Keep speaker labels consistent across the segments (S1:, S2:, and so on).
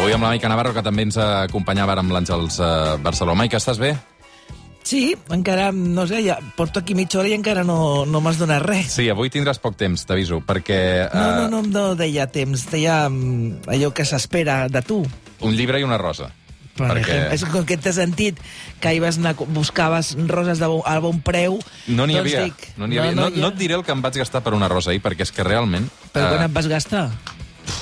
S1: Avui amb la Maica Navarro, que també ens acompanyava ara amb l'Àngels uh, Barcelona. Maica, estàs bé?
S2: Sí, encara, no sé, ja porto aquí mitja hora i encara no, no m'has donat res.
S1: Sí, avui tindràs poc temps, t'aviso, perquè...
S2: No, no, no, no deia temps, deia mm, allò que s'espera de tu.
S1: Un llibre i una rosa.
S2: Per
S1: perquè...
S2: exemple, és com que t'he sentit que ahir vas anar, buscaves roses de bon, a bon preu.
S1: No n'hi
S2: doncs
S1: havia.
S2: Dic,
S1: no, n'hi havia. No, no,
S2: hi ha.
S1: no et diré el que em vaig gastar per una rosa ahir, perquè és que realment...
S2: Però quan
S1: eh,
S2: et vas gastar?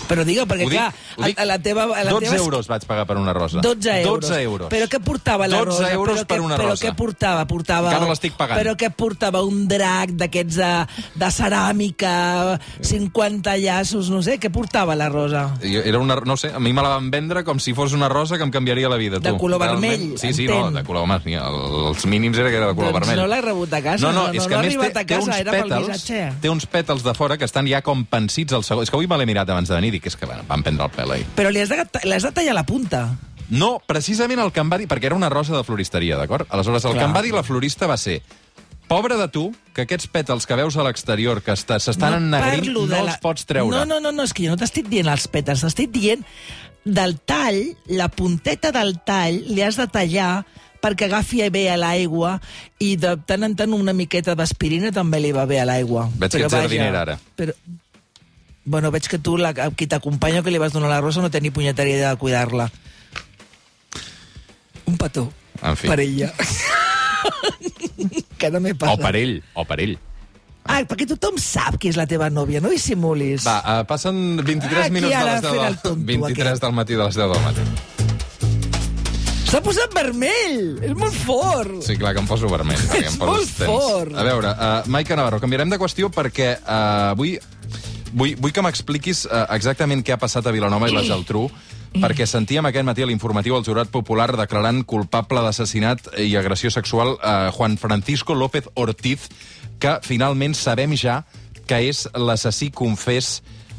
S2: Però digue, perquè
S1: ho dic-
S2: clar,
S1: ho dic-
S2: a, la teva... A la
S1: 12
S2: teva...
S1: euros vaig pagar per una rosa.
S2: 12 euros.
S1: 12 euros.
S2: Però què portava la
S1: 12
S2: rosa?
S1: euros
S2: però
S1: per
S2: què,
S1: una
S2: però
S1: rosa.
S2: què portava? portava
S1: Encara l'estic pagant.
S2: Però què portava? Un drac d'aquests de, de ceràmica, 50 llaços, no sé, què portava la rosa?
S1: I Era una, no sé, a mi me la van vendre com si fos una rosa que em canviaria la vida.
S2: De
S1: tu.
S2: color
S1: Realment,
S2: vermell,
S1: Sí, sí, no,
S2: entenc.
S1: de color home, sí, el, els mínims era que era de color
S2: doncs
S1: vermell.
S2: no l'he rebut a casa,
S1: No, no,
S2: no,
S1: és
S2: no,
S1: que
S2: no
S1: a més té,
S2: a
S1: té
S2: casa,
S1: uns
S2: era pel
S1: pètals, té uns pètals de fora que estan ja com pensits al segon. És que avui me l'he mirat abans de venir i dic, és que bueno, van prendre el pèl ahir.
S2: Però li has, de, li has de tallar la punta.
S1: No, precisament el que em va dir, perquè era una rosa de floristeria, d'acord? Aleshores, el
S2: Clar.
S1: que em va dir la florista va ser Pobre de tu, que aquests pètals que veus a l'exterior, que s'estan ennegrint,
S2: parlo
S1: no
S2: de
S1: els pots treure.
S2: No, no, no, no, és que jo no t'estic dient els pètals, t'estic dient del tall, la punteta del tall, li has de tallar perquè agafi bé a l'aigua i de tant en tant una miqueta d'aspirina també li va bé a l'aigua.
S1: Veig que
S2: Però
S1: ets
S2: vaja,
S1: jardinera, ara.
S2: Però... Bueno, veig que tu, la, qui t'acompanya, que li vas donar la rosa, no té ni punyetera idea de cuidar-la. Un petó.
S1: En fi.
S2: Per ella. que no m'he
S1: O
S2: passat.
S1: per ell, o per ell.
S2: Ah, perquè tothom sap qui és la teva nòvia, no dissimulis.
S1: Va, uh, passen 23
S2: Aquí
S1: minuts de les 10
S2: fent el
S1: del,
S2: tonto,
S1: 23
S2: aquest.
S1: del matí de les 10 del matí.
S2: S'ha posat vermell! És molt fort!
S1: Sí, clar, que em poso vermell.
S2: Ets
S1: em poso
S2: molt
S1: tens.
S2: fort.
S1: A veure, uh, Maica Navarro, canviarem de qüestió perquè uh, avui vull, vull que m'expliquis uh, exactament què ha passat a Vilanova i la Geltrú, perquè sentíem aquest matí a l'informatiu el jurat popular declarant culpable d'assassinat i agressió sexual uh, Juan Francisco López Ortiz, que finalment sabem ja que és l'assassí confés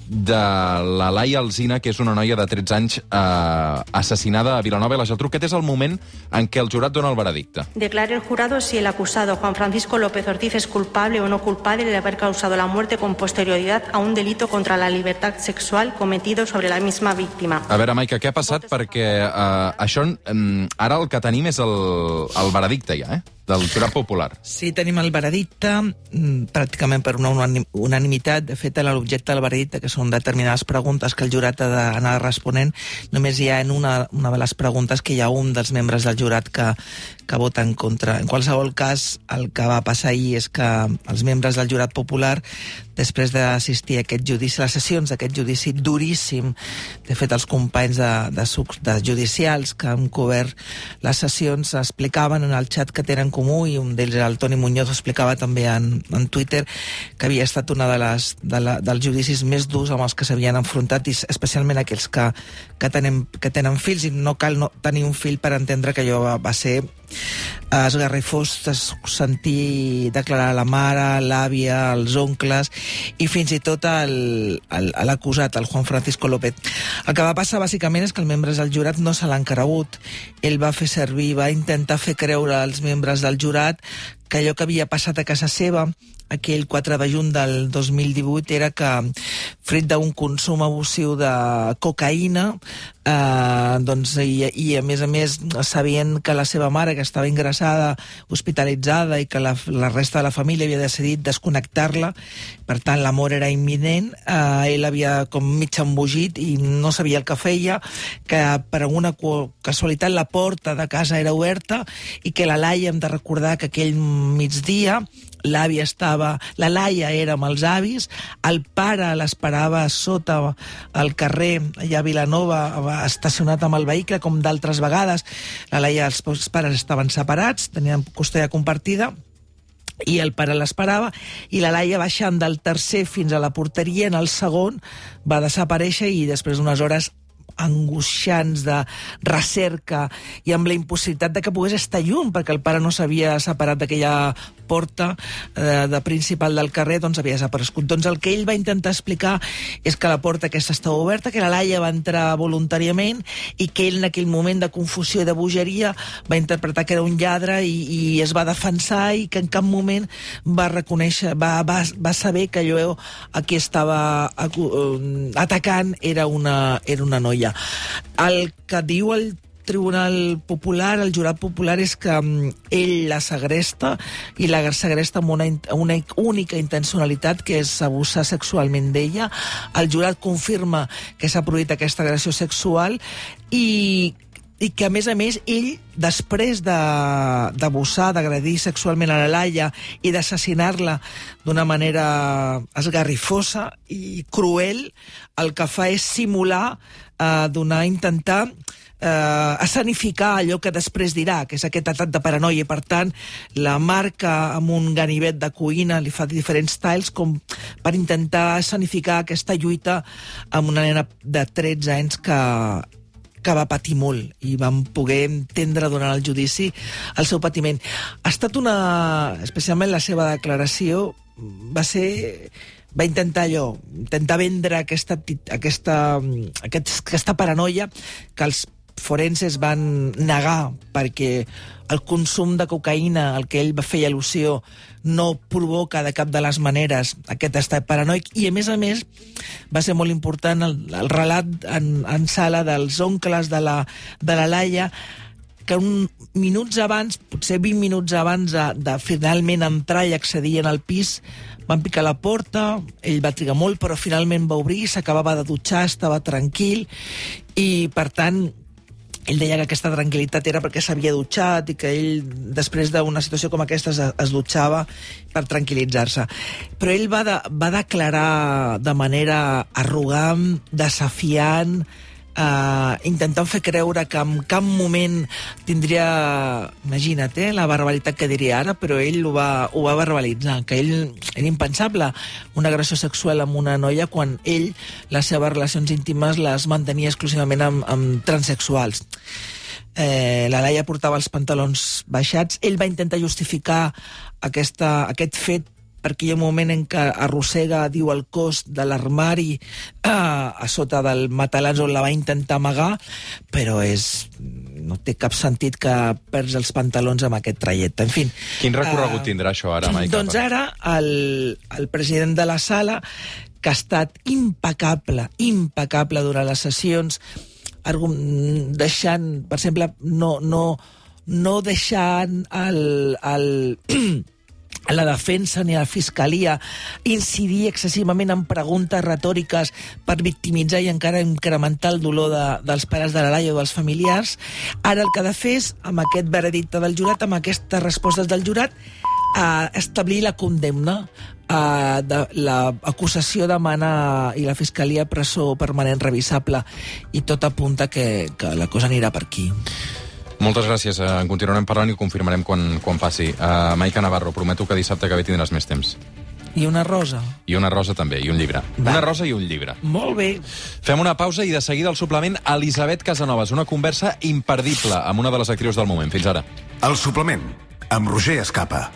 S1: de la Laia Alzina, que és una noia de 13 anys eh, assassinada a Vilanova i la Geltrú. Aquest és el moment en què el jurat dona el veredicte.
S3: Declare el jurado si el acusado Juan Francisco López Ortiz es culpable o no culpable de haber causado la muerte con posterioridad a un delito contra la libertad sexual cometido sobre la misma víctima.
S1: A veure, Maica, què ha passat? Perquè eh, això, eh, ara el que tenim és el, el veredicte ja, eh? Del jurat popular.
S2: Sí, tenim el veredicte, mm, pràcticament per una unanim- unanimitat. De fet, l'objecte del veredicte, que són determinades preguntes que el jurat ha d'anar responent, només hi ha en una, una de les preguntes que hi ha un dels membres del jurat que, que vota en contra. En qualsevol cas, el que va passar ahir és que els membres del jurat popular, després d'assistir a aquest judici, a les sessions d'aquest judici duríssim, de fet, els companys de, de, de judicials que han cobert les sessions explicaven en el xat que tenen en comú i un d'ells, el Toni Muñoz, explicava també en, en Twitter que havia estat una de les, de la, dels judicis més durs amb els que s'havien enfrontat i especialment aquells que, que, tenen, que tenen fills i no cal no, tenir un fill per entendre que allò va, va ser esgarrifós es- sentir declarar la mare, l'àvia, els oncles i fins i tot el- el- l'acusat, el, el Juan Francisco López. El que va passar bàsicament és que els membres del jurat no se l'han cregut. Ell va fer servir, va intentar fer creure als membres del jurat que allò que havia passat a casa seva aquell 4 de juny del 2018 era que, fruit d'un consum abusiu de cocaïna, eh, doncs, i, i a més a més sabient que la seva mare, que estava ingressada, hospitalitzada i que la, la resta de la família havia decidit desconnectar-la, per tant l'amor era imminent, eh, ell havia com mig embogit i no sabia el que feia, que per alguna casualitat la porta de casa era oberta i que la Laia, hem de recordar que aquell migdia l'àvia estava... La Laia era amb els avis, el pare l'esperava sota al carrer, allà a Vilanova, va estacionat amb el vehicle, com d'altres vegades. La Laia, els seus pares estaven separats, tenien custòdia compartida, i el pare l'esperava, i la Laia baixant del tercer fins a la porteria, en el segon va desaparèixer i després d'unes hores angoixants de recerca i amb la impossibilitat de que pogués estar lluny perquè el pare no s'havia separat d'aquella porta eh, de principal del carrer doncs, havia desaparegut. Doncs el que ell va intentar explicar és que la porta aquesta estava oberta, que la Laia va entrar voluntàriament i que ell en aquell moment de confusió i de bogeria va interpretar que era un lladre i, i es va defensar i que en cap moment va reconèixer, va, va, va saber que allò a qui estava eh, atacant era una, era una noia. El que diu el Tribunal Popular, el jurat popular, és que um, ell la segresta i la segresta amb una, una única intencionalitat, que és abusar sexualment d'ella. El jurat confirma que s'ha produït aquesta agressió sexual i i que, a més a més, ell, després d'abusar, de, d'agredir sexualment a la Laia i d'assassinar-la d'una manera esgarrifosa i cruel, el que fa és simular, eh, donar, intentar eh, escenificar allò que després dirà, que és aquest atac de paranoia, per tant la marca amb un ganivet de cuina, li fa diferents talls com per intentar escenificar aquesta lluita amb una nena de 13 anys que que va patir molt i vam poder entendre durant el judici el seu patiment. Ha estat una... especialment la seva declaració va ser va intentar allò, intentar vendre aquesta, aquesta, aquest, aquesta paranoia que els forenses van negar perquè el consum de cocaïna, el que ell va fer al·lusió, no provoca de cap de les maneres aquest estat paranoic. I, a més a més, va ser molt important el, el relat en, en sala dels oncles de la, de la Laia que un, minuts abans, potser 20 minuts abans de, de finalment entrar i accedir en el pis, van picar la porta, ell va trigar molt, però finalment va obrir, s'acabava de dutxar, estava tranquil, i per tant ell deia que aquesta tranquil·litat era perquè s'havia dutxat i que ell, després d'una situació com aquesta, es, es dutxava per tranquil·litzar-se. Però ell va, de, va declarar de manera arrogant, desafiant, eh, intentant fer creure que en cap moment tindria, imagina't, eh, la barbaritat que diria ara, però ell ho va, ho va verbalitzar, que ell era impensable una agressió sexual amb una noia quan ell les seves relacions íntimes les mantenia exclusivament amb, amb transexuals. Eh, la Laia portava els pantalons baixats. Ell va intentar justificar aquesta, aquest fet perquè hi ha un moment en què arrossega, diu, el cos de l'armari eh, a sota del matalàs on la va intentar amagar, però és no té cap sentit que perds els pantalons amb aquest trajecte. En fi...
S1: Quin recorregut uh, tindrà això ara, Maica?
S2: Doncs ara el, el president de la sala, que ha estat impecable, impecable durant les sessions, deixant, per exemple, no, no, no deixant el, el la defensa ni a la fiscalia incidir excessivament en preguntes retòriques per victimitzar i encara incrementar el dolor de, dels pares de la Laia o dels familiars. Ara el que ha de fer és, amb aquest veredicte del jurat, amb aquestes respostes del jurat, a establir la condemna uh, de l'acusació demana i la fiscalia presó permanent revisable i tot apunta que, que la cosa anirà per aquí.
S1: Moltes gràcies. En continuarem parlant i ho confirmarem quan, quan passi. Uh, Maica Navarro, prometo que dissabte que ve tindràs més temps.
S2: I una rosa.
S1: I una rosa també, i un llibre. Va. Una rosa i un llibre.
S2: Molt bé.
S1: Fem una pausa i de seguida el suplement Elisabet Casanovas, una conversa imperdible amb una de les actrius del moment. Fins ara.
S4: El suplement, amb Roger Escapa.